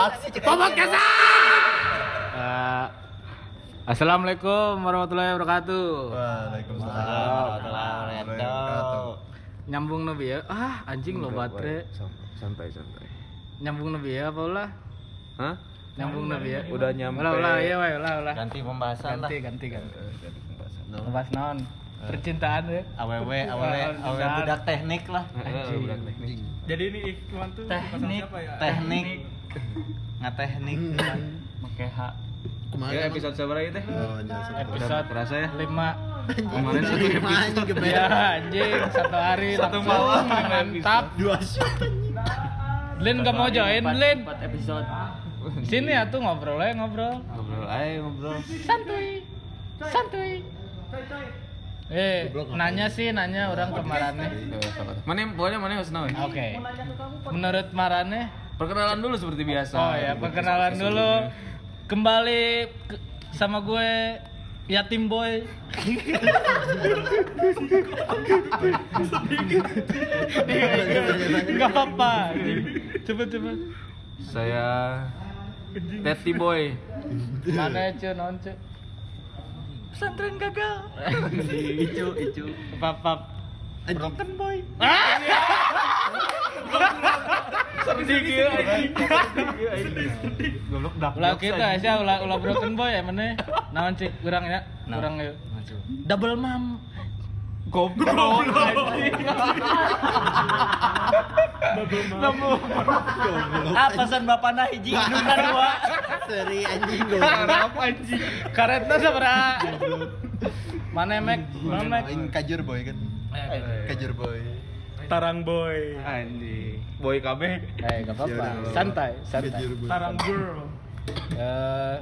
Eh, Assalamualaikum warahmatullahi wabarakatuh. Waalaikumsalam warahmatullahi wabarakatuh. Nyambung nabi ya. Ah, anjing lo baterai. santai santai Nyambung nabi ya apa ulah? hah Nyambung nabi ya. udah nyampe Ulah ulah ya ulah ulah. Ganti pembahasan lah. Ganti ganti ganti. Ngebahas naon? Percintaan ya. Awewe, awewe, awewe budak teknik lah. Anjing. udah teknik Jadi ini Ikhwan tuh Teknik, siapa ya? teknik, nggak teknik. Pakai H. ya episode seberapa itu Oh, Episode kerasa ya 5 kemarin satu episode Ya anjing satu hari Satu malam. mantap. Dua shoot. Lin gak mau join Lin. episode Sini ya tuh ngobrol aja ngobrol. ngobrol ayo ngobrol Santuy. Santuy. Eh, nanya sih nanya orang ke Marane. mana pokoknya mana harus naon Oke. Menurut Marane, perkenalan dulu seperti biasa oh ya perkenalan dulu. Kembali ke- sama gue Yatim Boy. Enggak apa-apa. Coba coba. saya Teti Boy Mana cu non cu? Pesantren gagal. icu icu Pap Broken boy. sedih gitu goblok dak Ulah kita sih ulah ulah broken boy ya mana? Naon cik kurang ya? Kurang ya. Double mom. goblok Ah, pesan bapak nah hiji dua. Seri anjing harap anjing Karetna sabaraha? Mana Mek? Mana Mek? Kajur boy kan. Kajur boy. Tarang Boy, anjing boy kabeh Eh, gak apa-apa. Santai, santai. Tarang Girl. Eh,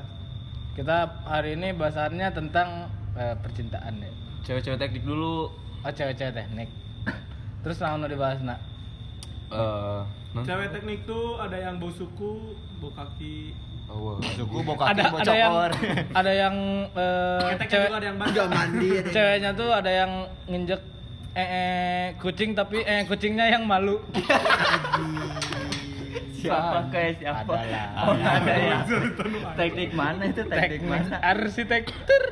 kita hari ini bahasannya tentang eh, percintaan ya. cewek-cewek teknik dulu Oh, cewek-cewek teknik. Terus mau dibahas nak? eh non- Cewek teknik tuh ada yang bau suku, bau kaki. oh, wow. Suku Ada ada yang ada yang Ketek cewek juga ada yang. Enggak mandi ya. ceweknya tuh ada yang nginjek eh, eh, kucing tapi eh kucingnya yang malu. siapa kayak siapa Adalah. oh ada ya teknik mana itu teknik Teknik mana arsitektur.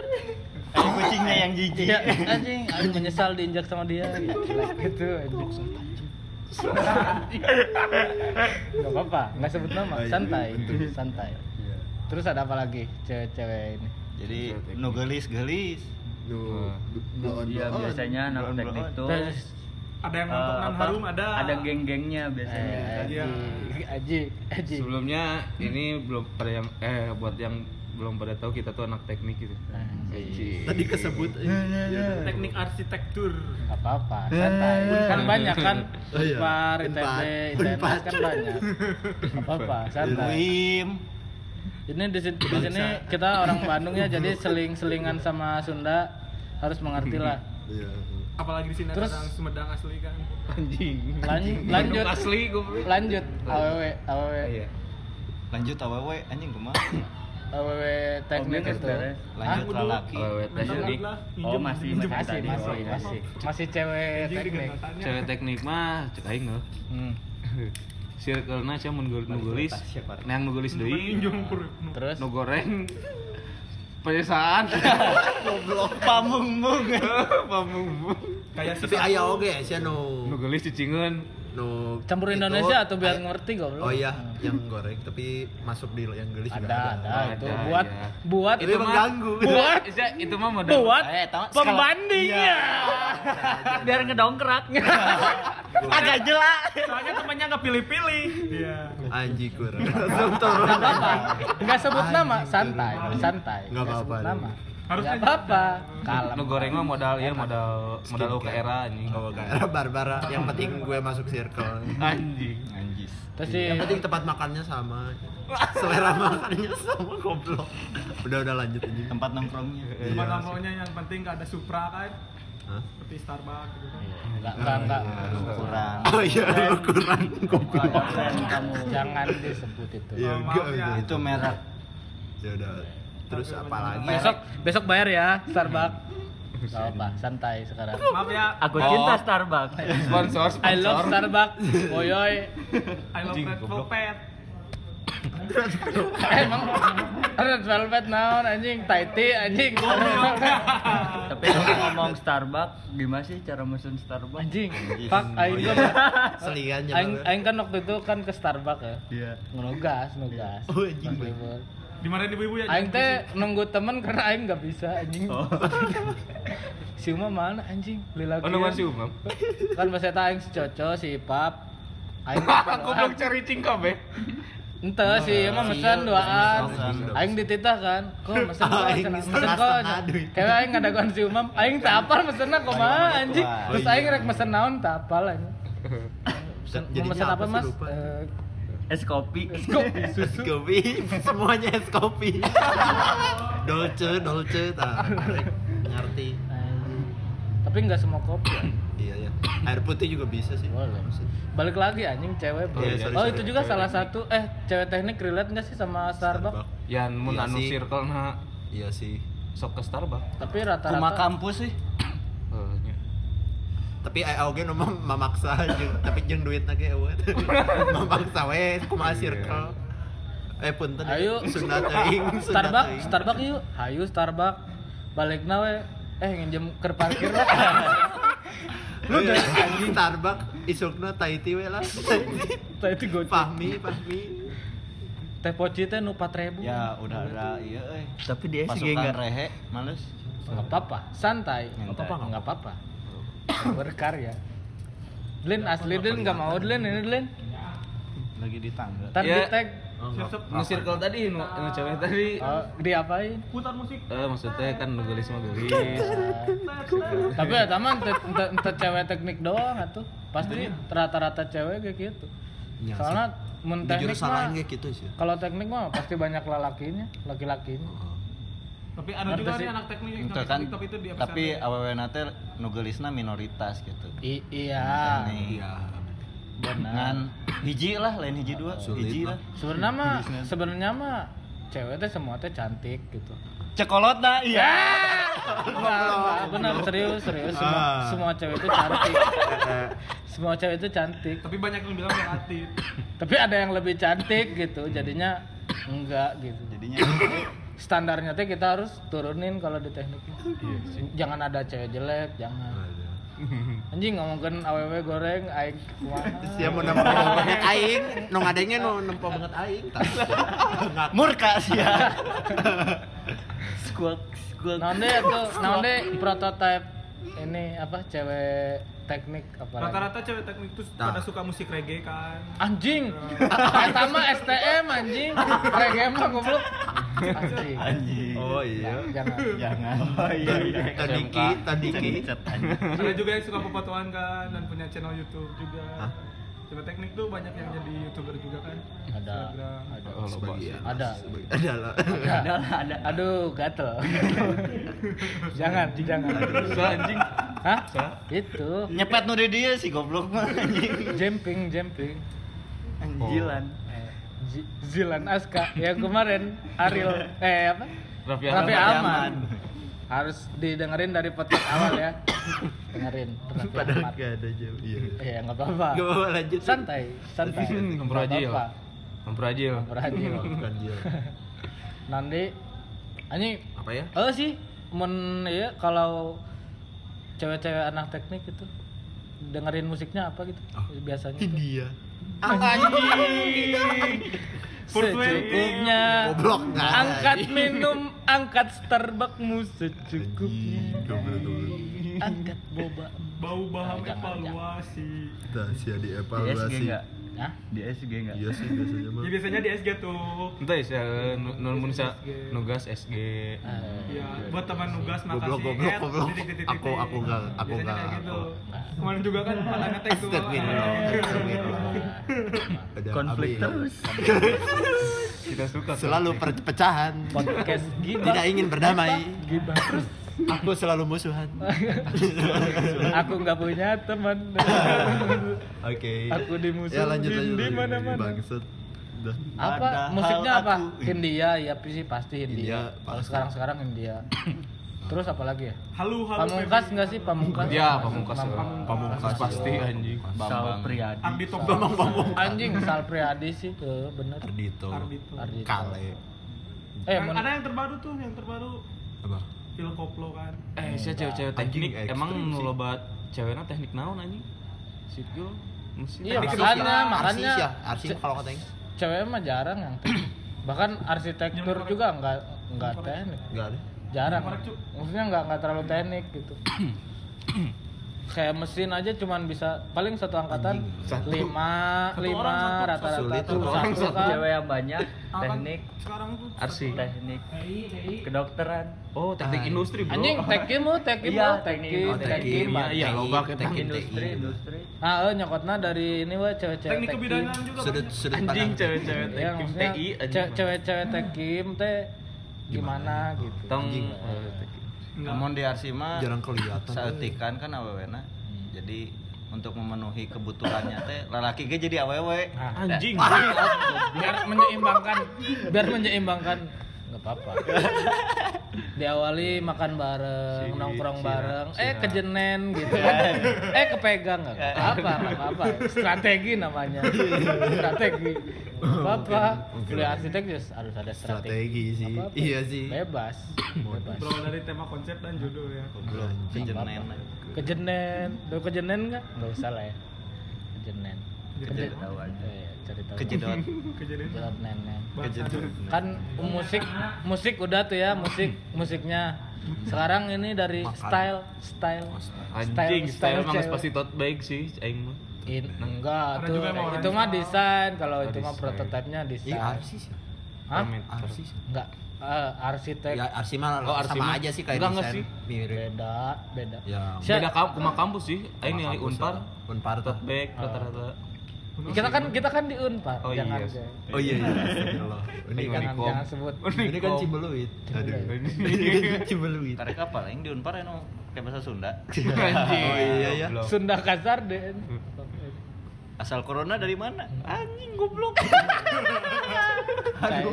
Aing kucingnya yang jijik. Iya, anjing, aku menyesal diinjak sama dia gitu. anjing. Gak apa-apa, nggak sebut nama, Oh, iya, santai, santai. Terus ada apa lagi cewek-cewek ini? Jadi nu gelis gelis. Nu- iya biasanya anak teknik tuh Terus, Ada yang eh, untuk nan apa, harum ada. ada geng-gengnya biasanya eh, Iya. aji, aji, aji. sebelumnya ini belum pada yang eh buat yang belum pada tahu kita tuh anak teknik gitu Anjing. Tadi kesebut. Teknik arsitektur. Gak apa-apa, santai. Kan banyak kan, Oh, iya. Unpar, ITB, Unpad. kan banyak. Apa-apa, santai. Ini di sini, di sini kita orang Bandung ya, jadi seling-selingan sama Sunda harus mengerti lah. Iya. Apalagi di sini Terus- ada orang Sumedang asli kan. anjing Lan- lanjut, Bandung asli gue lanjut, aww, aww, iya Lanjut awewe anjing kumaha? aww teknik Oke, itu. Lanjut Hah? lelaki. Bentar teknik oh masih masih Masih, tadi masih, oh, iya. masih, masih cewek teknik. cewek teknik mah cek aing loh Hmm. circle na sia mun nu geulis nang nu geulis deui. Terus, nu goreng. Penyesaan Goblok. Pamungbung. pamumbung Kayak si Tapi aya oge sia nu nu geulis cicingeun nu campur itu, Indonesia atau biar aya- ngerti goblok. Oh iya, yang goreng tapi masuk di yang gelis juga Ada, ada, Ada, itu iya. buat buat Itu mengganggu. buat Isa, itu mah modal buat Eh, pembandingnya. biar ngedongkrak Agak jelas. Soalnya temannya nggak pilih-pilih. Iya. Anjing kurang. Langsung turun. Gak apa-apa, nggak sebut nama, santai, santai. Nggak apa-apa, sebut nama. Harusnya Nggak apa-apa, kalem. nu goreng mah modal ya modal modal ke era anjing Oh, kayak Barbara. Yang penting gue masuk circle. anjing Anjis. Terus si Yang penting tempat makannya sama. Selera makannya sama goblok. Udah udah lanjut aja. tempat nongkrongnya Cuma Iya, nongkrongnya yang penting nggak ada Supra kan. Hah? Seperti Starbucks gitu kan. Enggak, enggak, enggak. kurang Oh iya, lu kurang goblok. kamu jangan disebut itu. Iya, Oh, maaf enggak, ya. enggak. itu merek Ya udah. Terus apa lagi? Besok besok bayar ya Starbucks. Gak apa, santai sekarang. Maaf ya. aku Oh. cinta Starbucks sponsor sponsor I love Starbucks. Oyoy. I love Red. Velvet. Eh, emang red velvet naon anjing Taiti anjing Tapi kalau ngomong Starbucks, gimana sih cara mesen Starbucks? anjing pak aing Oh, kan iya. Selingan aing aing kan waktu itu kan ke Starbucks ya Iya. nugas nugas Oh, anjing. Dimarahin ibu-ibu ya. aing teh nunggu temen karena aing nggak bisa anjing Oh. si Uma mana anjing lila Oh, nungguan si Umam. kan bahasa eta aing si Coco si Pap aing Aku belum cari cingkap ya. Ente si Uma mesen duaan. Mesen. Aing dititah kan. Kok mesen Aing mesen mesen kok. Kayak aing ngadaguan si Umam, aing teu apal mesenna kumaha anjing. Wah. Terus Oh, iya. aing rek mesen naon teu apal anjing. Mesen apa, sih, Mas? Lupa. Eh, Es kopi. kopi Es susu. kopi, semuanya es kopi. dolce, dolce, tak ngerti. Tapi enggak semua kopi. ya. Iya ya. Air putih juga bisa sih. Boleh. Balik lagi anjing cewek. bro. Iya, sorry, oh, sorry. itu juga Cewek salah teknik. satu eh cewek teknik relate enggak sih sama Starbucks? Yan mun Iya anu sih. circle na Iya sih. sok ke Starbucks. Tapi Kuma rata-rata kampus sih. Eh. Tapi ai oge nu memaksa jeung tapi jeung duitna ge eueuh. memaksa we kumaha circle. Eh punten. Ayo. sunat teuing. sunat Starbucks. Starbucks yuk. Hayu Starbucks. Balikna we. Eh nginjem ke parkir we. Lu dari anjing Starbucks isukna Taiti we lah. Tah itu goceng. Fahmi, Fahmi. Teh poci teh nu 4000. Ya udah ada iya euy. Tapi dia Pasukan enggak rehe, males. Enggak apa-apa, santai. Santai. Enggak apa-apa. Berkarya. Lin asli Lin enggak mau Lin ini Lin. Lagi di tangga. Ntar Ya. di tag. Nu circle tadi nu nu cewek tadi. Oh, diapain? Putar musik. Eh maksudnya kan nu gelis mah gelis. Tapi ya taman ente cewek teknik doang atuh. Pasti rata-rata cewek kayak gitu. Iya sih. Soalnya mun teknik mah gitu sih. kalau teknik mah pasti banyak lelakinya, laki-lakinya. Tapi ada juga sih. nih anak teknik yang kan, TikTok itu di episode. tapi awewe nate nugelisna minoritas gitu. I- iya. Iya. Ngan hiji lah, lain hiji dua, Sulit hiji lah. lah. Sebenarnya mah sebenarnya mah cewek teh semua teh cantik gitu. Cekolot dah, iya. Enggak, benar serius serius semua Ah. semua cewek itu cantik. semua cewek itu cantik. Tapi banyak yang bilang negatif. Tapi ada yang lebih cantik gitu, jadinya enggak gitu. Jadinya Standarnya teh kita harus turunin kalau di teknik. Jangan ada cewek jelek, jangan. Anjing ngomongin aww goreng aing. Siapa mau nempo banget aing, nu ngadengnya nu nempo banget aing. murka sih ya. Squawk, squawk. Tuh, naon deh prototype ini apa cewek teknik apa? Rata-rata cewek teknik itu Nah. pada suka musik reggae kan. Anjing. Eta mah STM anjing. Reggae mah goblok. Anjing. Anjing. Oh iya. Jangan. Jangan. Oh iya iya. Tadiki, tadiki. Ada juga yang suka pepotoan kan dan punya channel YouTube juga. Hah? Cewek teknik tuh banyak yang jadi youtuber juga kan. Ada. Instagram. Ada. Oh, sih. Sebagian. Ada. Sebagian. Ada lah. Ada. ada. Aduh, gatel. jangan, jangan. So anjing. Hah? Itu. Nyepet nu di dia sih goblok mah anjing. Jumping, jumping. Anjilan. Eh, Zi- Zilan Aska yang kemarin Ariel eh apa? Raffi Raffi Ahmad. Ahmad. Harus didengerin dari podcast awal ya. Dengerin Raffi Padahal Ahmad. gak ada jauh. Iya. Ya nggak apa-apa. Gak apa-apa lanjut. Santai, santai. Ngobrol aja ya. Ngobrol aja. ya. Bukan Jil. Nanti anjing Apa ya? eh sih men ya kalau cewek-cewek anak teknik itu dengerin musiknya apa gitu Oh. biasanya tuh. India. secukupnya Goblok angkat minum angkat Starbucksmu secukupnya angkat boba Bau jangan. evaluasi. Kita sih Di di SG evaluasi. Enggak? Hah? Di SG enggak? Iya sih biasanya mah. Ya biasanya di SG tuh. Entah ya, nun mun sa nugas SG. Eh, Ya, buat teman nugas makasih. Goblok, goblok, titik, Aku- aku nggak- aku Biasanya nggak- kayak gitu. Kemarin juga kan katanya. Ada Konflik terus. Kita suka. Selalu perpecahan. podcast gibah Tidak ingin berdamai. gibah terus Aku selalu musuhan. aku nggak punya teman Oke. Aku dimusuhin Ya lanjut aja. di lanjut. mana-mana. Bangsat. Apa Padahal musiknya apa aku- India ya sih pasti India, India, kalau pasti. sekarang sekarang India Terus apa lagi ya? Halu halu. Pamungkas nggak sih pamungkas? Ya, pamungkas. Pamungkas. Pamungkas pasti anjing. Sal Bambang Priadi. Ardi Top Bambang Bambang Anjing Sal Priadi sih tuh bener. Ardito Ardito. Ardito. Kale Eh, ada yang terbaru tuh, yang terbaru apa Phil Koplo kan. Eh, si cewek-cewek Anjing teknik ekstrim emang sih. nu loba cewekna teknik naon anjing? Sipil mesin. Iya, Teknik makanya, sosial. makanya. Arsis ya arsis kalau katanya cewek mah jarang yang teknik. Bahkan arsitektur juga nggak nggak teknik. enggak ada Jarang. Korek, Cuk. Maksudnya nggak nggak terlalu teknik gitu. Kayak mesin aja cuman bisa paling satu angkatan Satu. lima Satu lima satu. rata-rata satu orang satu kan. Cewek yang banyak, teknik, Sekarang tuh Arsi. teknik, kedokteran. Oh, teknik Ah. industri, Bro. Anjing tekim lu tekim Iya, lu teknik. tekim tekim. tekim, Iya, iya, loba kita tekim Industri, TI. industri. Ah, eh, nyokotna dari ini weh cewek-cewek teknik kebidanan juga. sudut sudut Anjing cewek-cewek teknik TI ce- cewek-cewek tekim teh gimana gitu. Tong Anjing. teknik. Namun di Arsima jarang kelihatan saeutikan kan awewena jadi untuk memenuhi kebutuhannya teh lelaki ge jadi awewe Nah, Anjing. biar menyeimbangkan. Biar menyeimbangkan nggak apa-apa. Diawali makan bareng Si- nongkrong si- bareng. si- eh si- kejenen gitu. Eh kepegang. Nggak apa nggak apa strategi namanya. Strategi. Nggak apa kuliah arsitek just harus ada strategi. Strategi sih. apa-apa. iya sih. Bebas. Bebas. Berawal dari tema konsep dan judul ya. belum. Kejenen kejenen udah kejenen nggak? Nggak usah lah ya. Kejenen Kejedot. tahu aja. Ya cerita kejedot Kejedot nenen kejedot kan musik musik udah tuh ya musik musiknya sekarang ini dari Makan. style style Anjing, style mah cewek. pasti tot baik sih aing mah. In- enggak tuh yang itu mah desain kalau itu mah desain. prototipenya iya desain arsis ya Hah? Arsis enggak eh, arsitek ya arsis mah Oh, arsis sama aja sih kayak Enggak, desain sih. mirip beda beda ya. Beda kamp, kampus sih. Nilai kampus Unpar. ya. unpar tuh Tot baik kita kan kita kan di unpar Oh, jangan iya. Jay. oh iya iya. Astagfirullah. Ini kan jangan jangan sebut. Ini kan Cibeluit. Aduh. Ini kan Cibeluit. Karek apa? Yang di Unpar anu kayak bahasa Sunda? Anjing. Oh, iya, iya. Goblok. Sunda kasar deh asal corona dari mana? Anjing goblok. Saya-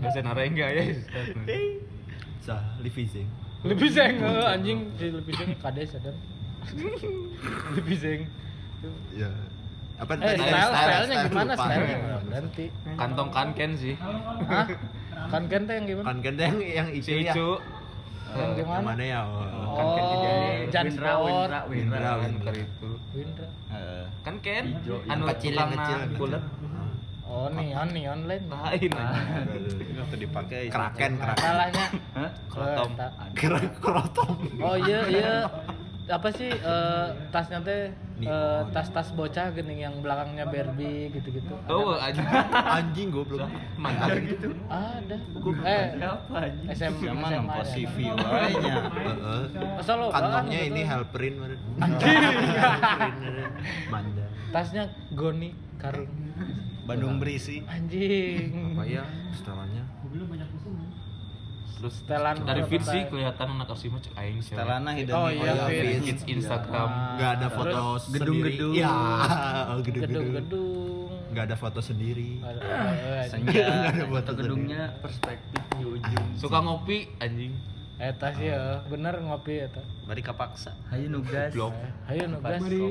Bahasa Narengga ya. sah lebih seng eh, anjing. Si lebih seng kades ada. Lebih seng ya apa eh tadi? style stylenya style, gimana stylenya berhenti Kantong kanken sih. Hah? kan kan teh yang gimana kan kan yang yang Si itu ya Icu. yang yang gimana mana ya oh, oh Jan Windra, Sport Windra, Windra. Windra, Kan itu. Windra Heeh. Kan Ken anu kecil yang kecil bulat. oh neon neon lain Lain. Waktu dipakai kraken kraken salahnya Hah? Krotom. Eh, krotom oh iya iya apa sih eh, tasnya teh Neon. tas-tas bocah gini yang belakangnya Barbie gitu-gitu Oh, anjing. anjing goblok Mantap gitu. ada eh Apa anjing? SMA nempo ya. CV. Heeh. Masa lo kantongnya ini helperin mana manda tasnya Goni karung Bandung berisi. anjing apa ya setelannya Terus Setelan dari feed sih kelihatan anak asli mah cek aing sih. Setelana hidden Oh, iya, Oh, iya, feed. Instagram. nggak ada foto gedung-gedung. sendiri. ya oh, gedung-gedung gedung-gedung nggak ada foto sendiri Senja. Nggak ada foto gedungnya perspektif di ujung. Suka ngopi anjing. Eta sih ya, bener ngopi eta. Bari kapaksa. Hayu nugas. Ayo nugas Oh,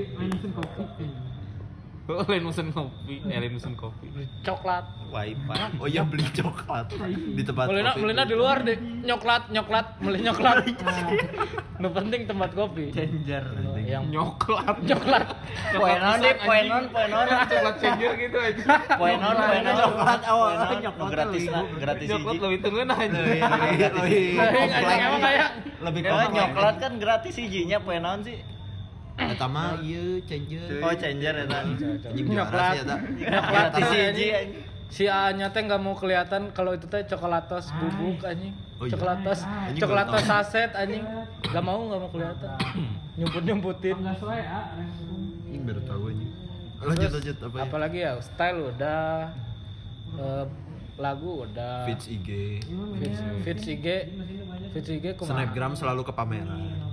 lain musen kopi, eh lain musen kopi. coklat. Wifi. oh iya beli coklat di tempat Melina, kopi. Melina di luar deh, nyoklat, nyoklat, beli nyoklat. Nu penting tempat kopi. Danger. Yang Nyoklat. nyoklat. Poe non deh, poe non, poe non. Coklat changer gitu aja. Poe non, poe non. Coklat, oh, nyoklat gratis lebih. lah, gratis Nyoklat hiji. lebih tengah aja. lebih kayak lebih komplek nyoklat kan gratis hijinya poe non sih. Eta mah ieu changer. Oh, changer ya anjing ya tapi hiji anjing. anjing. Si A nya teh nggak mau kelihatan kalau itu teh coklatos bubuk anjing. Oh iya. Coklatos, Anjing coklatos saset anjing. Gak mau nggak mau kelihatan. Nyumput nyumputin. ini baru tahu anjing. Lanjut lanjut apa ya? Apalagi ya style udah eh, lagu udah. Feeds IG Fits, fits IG Fits IG kumaha? snapgram selalu ke pameran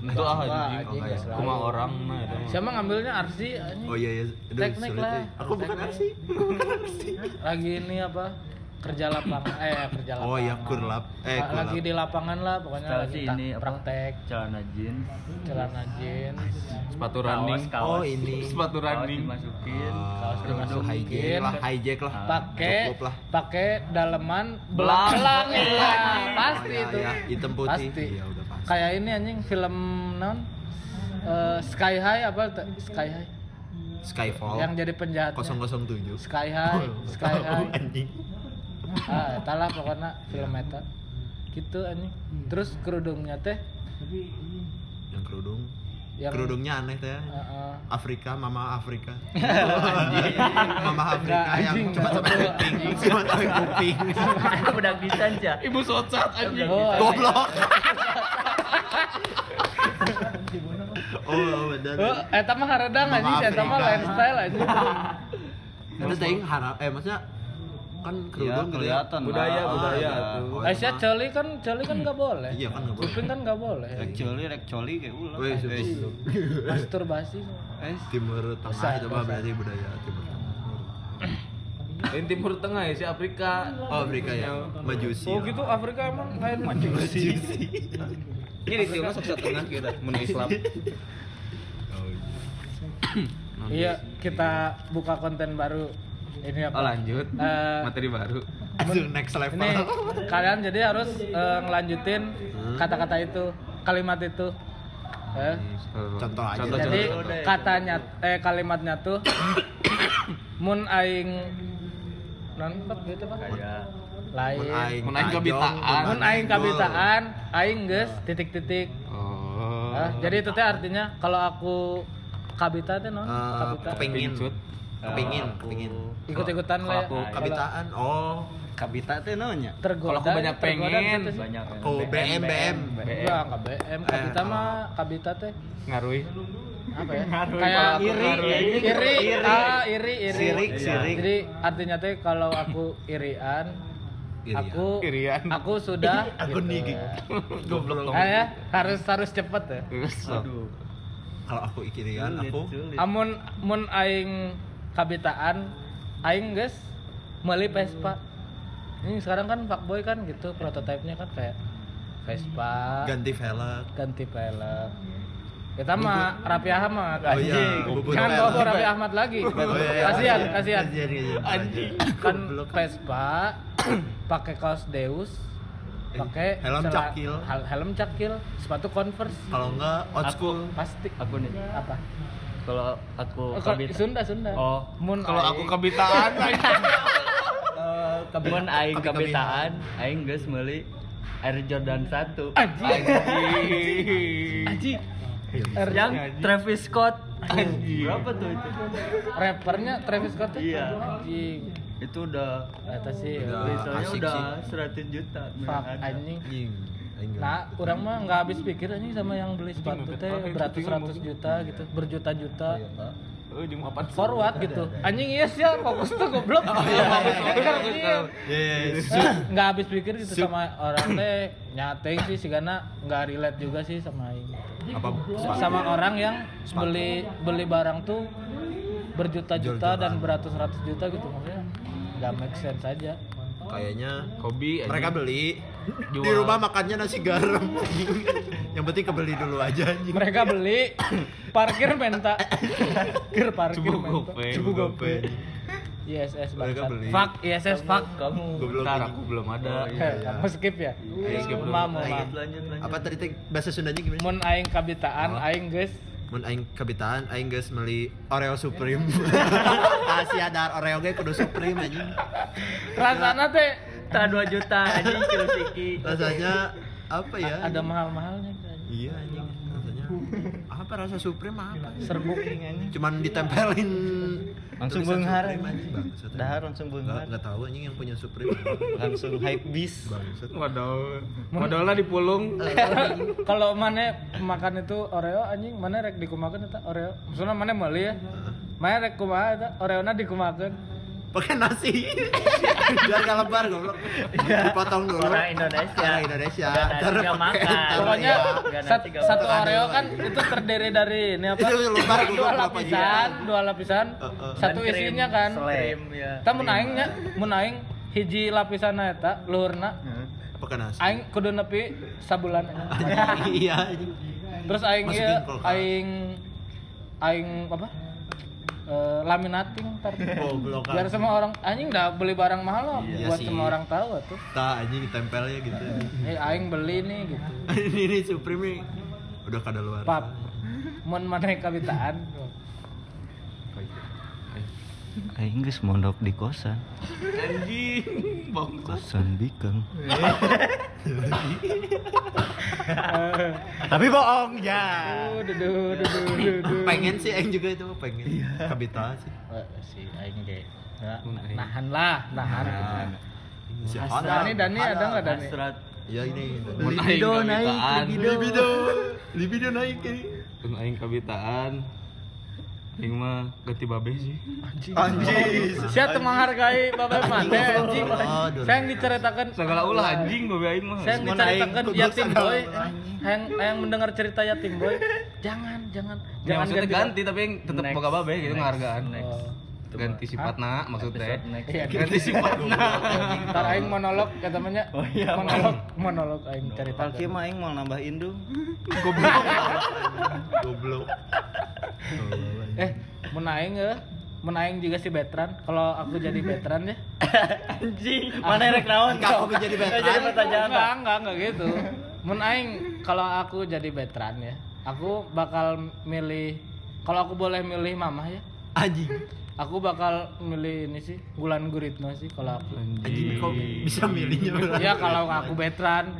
Itu ah anjing. Kuma orang nah itu. mah. Siapa ngambilnya Arsi anjing? oh iya iya Aduh, Teknik lah. ya. aku bukan arsi bukan arsi Lagi ini apa? kerja lapangan eh kerja lapangan Oh iya, kurlap. Eh, Ah, lagi kurlap. di lapangan lah pokoknya Setelah lagi ini apa? praktek Celana jeans, celana jeans sepatu kaos, running kaos. Oh, ini. sepatu Kaos running dimasukin. Ah, dimasukin. hijack lah, hijack lah. pakai Cukup lah. pakai daleman Belang. belang ya pasti Oh, iya, itu iya. Hitam putih. pasti Iya, udah pasti. Kayak ini anjing film non Eh, Sky High apa Sky High Skyfall. yang jadi penjahatnya 007. Sky High Sky High Anjing. ah eta lah pokoknya film eta gitu anjing terus kerudungnya teh Yang kerudung. yang Kerudungnya aneh teh. Heeh. Afrika, Mama Afrika. Mama Afrika Enggak, yang anjing, cuma sampai kuping, cuma sampai kuping. Budak desain ya. ibu socat anjing Oh, Goblok. Oh, oh, bener. Oh, eta mah haradang anjing, eta mah lifestyle anjing. Itu teuing harap eh maksudnya kan Iya, kerudung gitu ya. kelihatan Budaya, lah. budaya. Oh, Aisyah emang. coli kan coli kan nggak boleh. Iya kan nggak boleh. Kuping kan nggak boleh. Rek coli, rek coli kayak ulah. Wes. Masturbasi. Eh, Timur Tengah itu mah berarti budaya Timur Tengah. Yang timur tengah ya si Afrika Oh, Afrika ya. Majusi. Oh gitu Afrika emang kayak Majusi. ini di timur sok tengah kita mun Islam Iya, kita buka konten baru. Ini apa? oh lanjut Eh, materi baru Langsung next level. Ini kalian jadi harus eh, ngelanjutin kata-kata itu, kalimat itu. Eh, Contoh aja. Contoh, jadi contoh. katanya eh kalimatnya tuh mun aing non gitu Pak. Lain. Mun aing Mun aing tajong, kebitaan. Mun aing kabitaan, aing geus titik-titik. oh Ah, jadi itu teh artinya kalau aku kabita teh non, Eh, kabita. kepingin. Kepingin, kepingin. Ikut-ikutan lah. ya. aku Kalau Kabitaan. Oh. kabita teh naonnya? tergoda. Kalau aku banyak pengen, gitu banyak. Oh, BM BM. Enggak, enggak BM. Kabita Eh, mah kabita teh ngarui apa ya? Ngaruh Kayak aku iri, iri, iri, ah, iri, iri. Sirik, sirik. Jadi artinya teh kalau aku irian, Irian. aku Irian. aku sudah Aku gitu. nih. Goblok. Ah, ya, harus harus cepet ya. Aduh. Kalau aku ikirian, aku Amun mun aing kabitaan, aing guys meuli Vespa. Ini sekarang kan fuckboy kan gitu prototipenya kan kayak Vespa, ganti velg. ganti pelek. Kita mah Raffi Ahmad. Oh iya, anjing. Jangan pelek. bawa Raffi Ahmad lagi. Oh, iya, iya. Kasihan, kasihan. kasihan. Anjing. Kan Vespa pakai kaos Deus, pakai Helm cela- cakil. hel- helm cakil, sepatu Converse. Kalau enggak old Aku school. Pasti aku nih. apa? Kalau aku Oh, kabita. Sunda, Sunda. Oh, Mun Kalau aku aing- kebitaan Eh, aing Kabi- kabitaan, aing geus meuli Air Jordan 1. Anjing. Anjing. Anjing. Yang Travis Scott. Berapa tuh itu? Rappernya Travis Scott tuh? Iya. Anjing. Itu udah Eta sih. Udah. Asik udah sih. 100 juta. Fuck anjing. Nah, orang mah nggak habis pikir anjing sama yang beli sepatu teh beratus-ratus juta gitu, berjuta-juta. Oh, jam apa? Forward gitu. Anjing iya sih fokus tuh goblok. Oh, iya, Habis pikir anjing. Yes. Eh, nggak habis pikir gitu sama orang teh nyateng sih sih karena nggak relate juga sih sama aing. Apa? sama orang yang beli beli barang tuh berjuta-juta dan beratus-ratus juta gitu maksudnya nggak make sense aja Kayaknya Hobi anjing. mereka beli di Jual. rumah makannya nasi garam. Yang penting kebeli dulu aja anjing. mereka beli parkir menta parkir parkir menta gope. cebu gope ISS Mereka beli. fuck ISS fuck kamu Goblok Ntar anjing. aku belum ada. Eh, kamu skip ya Iya, skip dulu. mam mam Lanjut, lanjut, lanjut. Apa tadi teh bahasa Sundanya gimana? mun aing kabitaan Oh. aing guys Mun aing kebitaan aing geus meuli Oreo Supreme. Kasih ada Oreo ge kudu Supreme anjing. rasanya teh Tak 2 juta anjing kilo siki. Rasanya apa ya? ada mahal-mahalnya. Iya anjing rasanya. Apa rasa Supreme apa? serbuk Cuman ditempelin Langsung anjing. Dahar langsung Nggak, beunghar. nggak tahu anjing yang punya Supreme. Langsung hype bis. Bangsat. Waduh. Modalnya dipulung. kalau mana makan itu Oreo anjing mana rek dikumakan eta Oreo maksudnya mana meuli ya mana rek kumaha eta Oreona dikumakan Pakai nasi. Biar gak lebar goblok. Dipotong dulu. Orang Indonesia. Orang Indonesia. Nasi, pakai- makan. pokoknya ya. Nasi, satu. Oreo kan itu terdiri dari ini apa Itu lebar dua goblok, lapisan dua lapisan Heeh. satu Dan krim, isinya kan Krim ya. kita menaingnya menaing hiji lapisan eta luhurna Pekenas. aing kudu nepi sabulan Iya terus aing aing aing apa Eh, laminating ntar Goblok. biar semua orang anjing dah beli barang mahal loh Iya buat sih. semua orang tahu tuh Tak anjing tempelnya gitu. eh aing beli nih gitu ini nih Supreme nih udah kada luar. pap mun maneh kabitaan Aing geus mondok di kosan. Anjing, bongkos. Kosan bikeng. Tapi bohong ya. Duh, duh, duh, pengen sih Aing juga itu pengen. Iya. Kabita sih. Si aing ge Ya, Mun aing. nahan lah nahan Si Dani Dani ada nggak Dani Hasrat. Ya ini. Aing kabitaan. Libido. Libido naik ini. Aing kabitaan. Aing mah ganti babe sih. Anjing. Saya tuh menghargai bapak mate anjing. Oh. Saya yang diceritakan Segala ulah anjing babe aing mah. Saya yang diceritakan yatim boy. Yang yang mendengar cerita yatim boy. Jangan, jangan, Ya, jangan maksudnya ganti tapi Next. boga babe gitu. Next. Oh. Ganti sifatna maksudnya. Iya, Ganti sifatna. Ntar aing monolog kata temannya. Oh iya, monolog, monolog aing cerita. Palki mah aing mau nambah indung. Goblok. Eh, mun aing ya, mun aing juga si veteran. Kalau aku jadi veteran ya. Anjing, mana rek naon? Enggak, aku jadi veteran. Jadi pertanyaan. Enggak, enggak, enggak gitu. Mun aing kalau aku jadi veteran ya, aku bakal milih kalau aku boleh milih mamah ya, Anjing. aku bakal milih ini sih Gulan Guritno sih kalau aku. Anjing kok bisa milihnya? Ya kalau aku veteran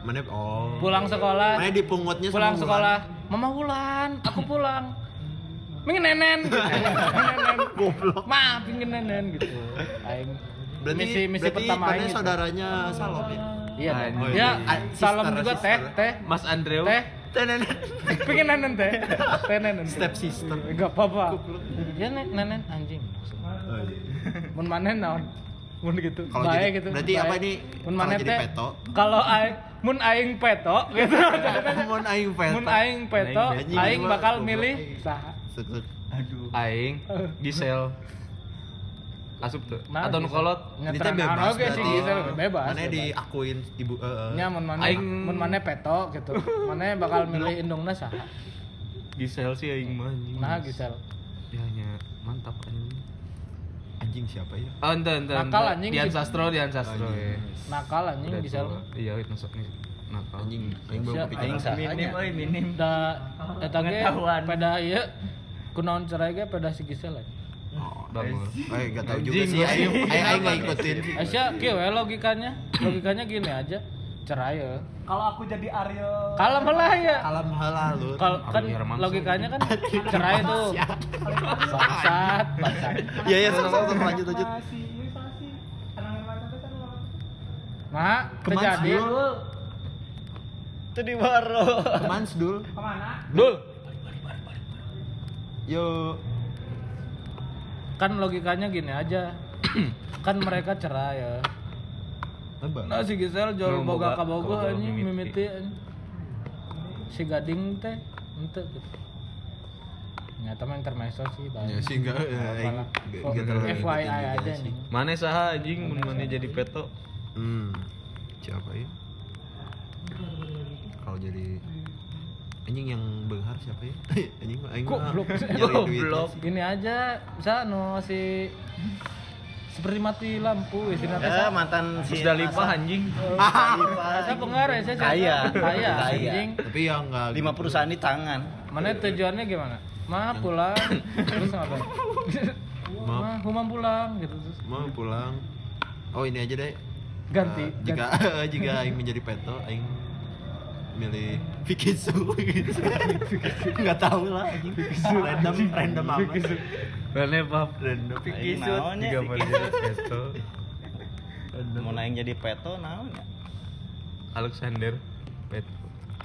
Mana oh. pulang sekolah, Mana dipungutnya pulang sekolah, Mama Wulan, aku pulang. Pingin nenen, gitu. Pingin nenen. Goblok. Ma, pingin nenen gitu. Aing Berarti misi misi berarti pertama aing gitu. saudaranya Salom ya? Iya, Anjing. Dong. ya Ah, salam sister, juga sister. teh, teh, Mas Andreu. teh, Tenen. Pengen nenen teh. Teh nenen. Step sister. Enggak apa-apa. Ya nek nenen anjing. Oh, iya. Mun maneh naon? Mun gitu. Kalau Bae gitu. berarti bae. apa ini? Mun jadi teh peto? Kalau aing mun aing peto gitu. Mun aing peto. mun aing peto, aing bakal milih saha? Sek-sek. Aduh. Aing, Gisel. Asup tuh. Nah, Atau nukolot. Nyetraan bebas oge sih berarti. Gisel bebas. Mana diakuin ibu eh, eh. Nya mun maneh Aing- mun maneh peto gitu. Maneh bakal milih indungna saha? Gisel sih aing mah anjing. Nah, Gisel. Ya nya mantap anjing. anjing siapa ya? Oh, ente ente. Nakal, anjing. Dian Sastro, Dian Sastro. Anjing. ya. Nakal anjing Gisel. tua. Iya, itu masuk nih. Nakal. Anjing, kepikiran. Aing saha minim euy minim. da eta ge peda ieu kunaon cerai ge peda si Gisel ya. Oh, Bangun. Eh, gak tau juga sih. Aing aing nggak ikutin. Aisyah kieu we logikanya. Logikanya gini aja. Cerai ya. Kalau aku jadi Aryo Kalem lah ya. Alam halal lu. Kal kan logikanya kan cerai tuh. Bangsat, bangsat. Iya ya, sok sok, lanjut lanjut. kan Nah, terjadi dulu. Itu di baro. Kemans dul. ke mana? Dul. Yo. Kan logikanya gini aja. kan mereka cerai ya. Apa? Nah si Gisel jual boga ka boga anjing mimiti. Si Gading teh ente gitu. Nyata intermezzo sih Ya baik. sih enggak ya FYI aja nih. Mana saha anjing mun mana jadi peto? Hmm. Siapa ya? Kalau jadi anjing yang benghar siapa ya? anjing mah aing mah Goblok. sih. Ini aja bisa no si seperti mati lampu istilah Ya mantan si Musdalifah anjing. Saya pengar ya saya Kaya. kaya anjing. Tapi yang enggak lima perusahaan di tangan. Mana tujuannya gimana? Ma pulang terus ngapain? Maaf. Ma humam pulang gitu terus mau pulang. Oh, ini aja deh. ganti. Eh, jika jika aing menjadi peto aing milih Pikisu nggak tahu lah anjing random random amat Mana pap? random Aing naonnya Tiga jadi peto. Mau naik jadi peto naon ya? Alexander peto.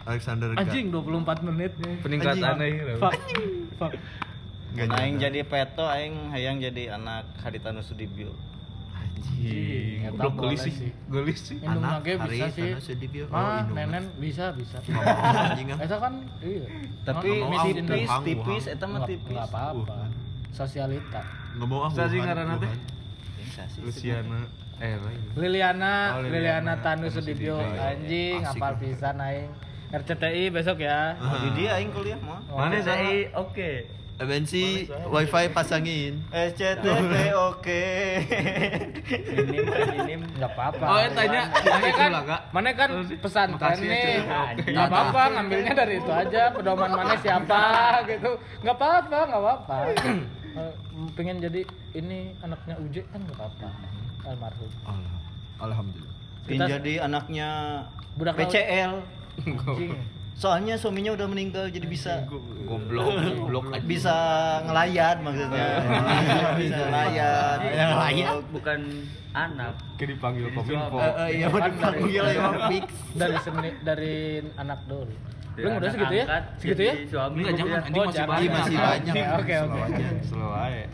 Alexander Anjing 24 menit. Peningkatan Anjing. euy. Fuck. Fuck. Aing jadi peto aing hayang jadi anak Haritanu Sudibyo. Anjing. Goblok boleh gelis sih. Gelis sih. Anak nage Hari bisa sih. Oh, Ah, indung. nenen bisa bisa. anjing ah. Eta kan iya. Tapi ah, tipis, tipis, eta mah tipis. nggak apa-apa. Sosialita. nggak mau ah Sa sih Wuhan, ngaranna teh? Luciana. Eh. Liliana, Oh, Liliana, Liliana Tanu Sudibyo anjing Asik. apal pisan aing. RCTI besok ya. Oh, di dia aing kuliah mah. Mana? Jadi oke. MNC wifi pasangin. SCTV oke. Minim minim. Enggak apa-apa. Oh, ya tanya. Mana kan, Itulah, Kak. mana kan pesantren ya, nih. Enggak apa-apa, ngambilnya dari itu aja. Pedoman mana siapa gitu. Enggak apa-apa, enggak apa-apa. Eh, pengen jadi ini anaknya Uje kan enggak apa-apa. Almarhum. Alhamdulillah. Kita- jadi anaknya Budak laut. Soalnya suaminya udah meninggal jadi bisa Goblok, goblok bisa ngelayat maksudnya. bisa ngelayat. Yang lain. Bukan anak. Kayak dipanggil kominfo. Eh, eh, iya Kan benar dari- panggil ya fix. dari dari anak dulu. Lu udah segitu ya? Segitu ya? jadi Suami Enggak, jangan. Anjing Oh, masih banyak. masih banyak. Oke, oke. Slow aja.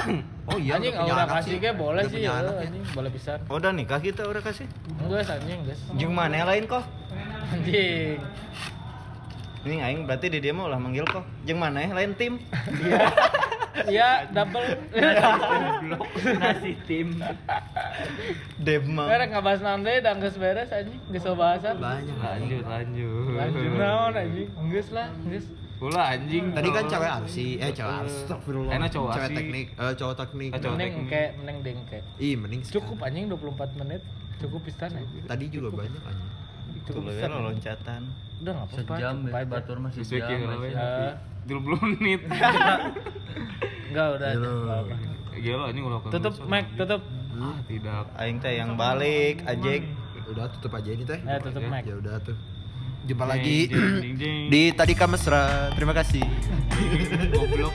Oh iya, anjing udah kasih sih. ke boleh sih ya, anjing boleh pisan. Oh, udah nikah kita udah kasih. Enggak anjing, guys. Jeung mana yang lain kok? Anjing. Ini aing berarti di dia mah ulah manggil kok. Jeung mana ya lain tim? Iya, double. nasi tim. Deb mah. Karena ngabahas naon deui dan geus beres anjing, geus bahasan. Banyak. Lanjut, lanjut. Lanjut naon anjing? Geus lah, geus. Pula anjing. Tadi kan cewek arsi, eh cewek arsi, astagfirullah. Enak cowok Cewek teknik, eh cowok teknik. Cowok Mending teknik. kayak mending dengke. Ih, mending Cukup anjing 24 menit. Cukup pisan anjing. Tadi juga banyak aja. Cukup Tuh pisan. lo loncatan. Udah enggak apa-apa. Sejam ya, batur masih Sesuai jam. kayak masih. lain. Eh. 20 menit. Enggak udah. Ya, nggak. Gila anjing kalau Tutup mic, tutup. Ah, tidak. Aing teh yang balik, ajek. Udah tutup aja ini teh. Eh, tutup mic. Ya udah tuh. Jumpa lagi di Tadi Kamesra. Terima kasih. Goblok.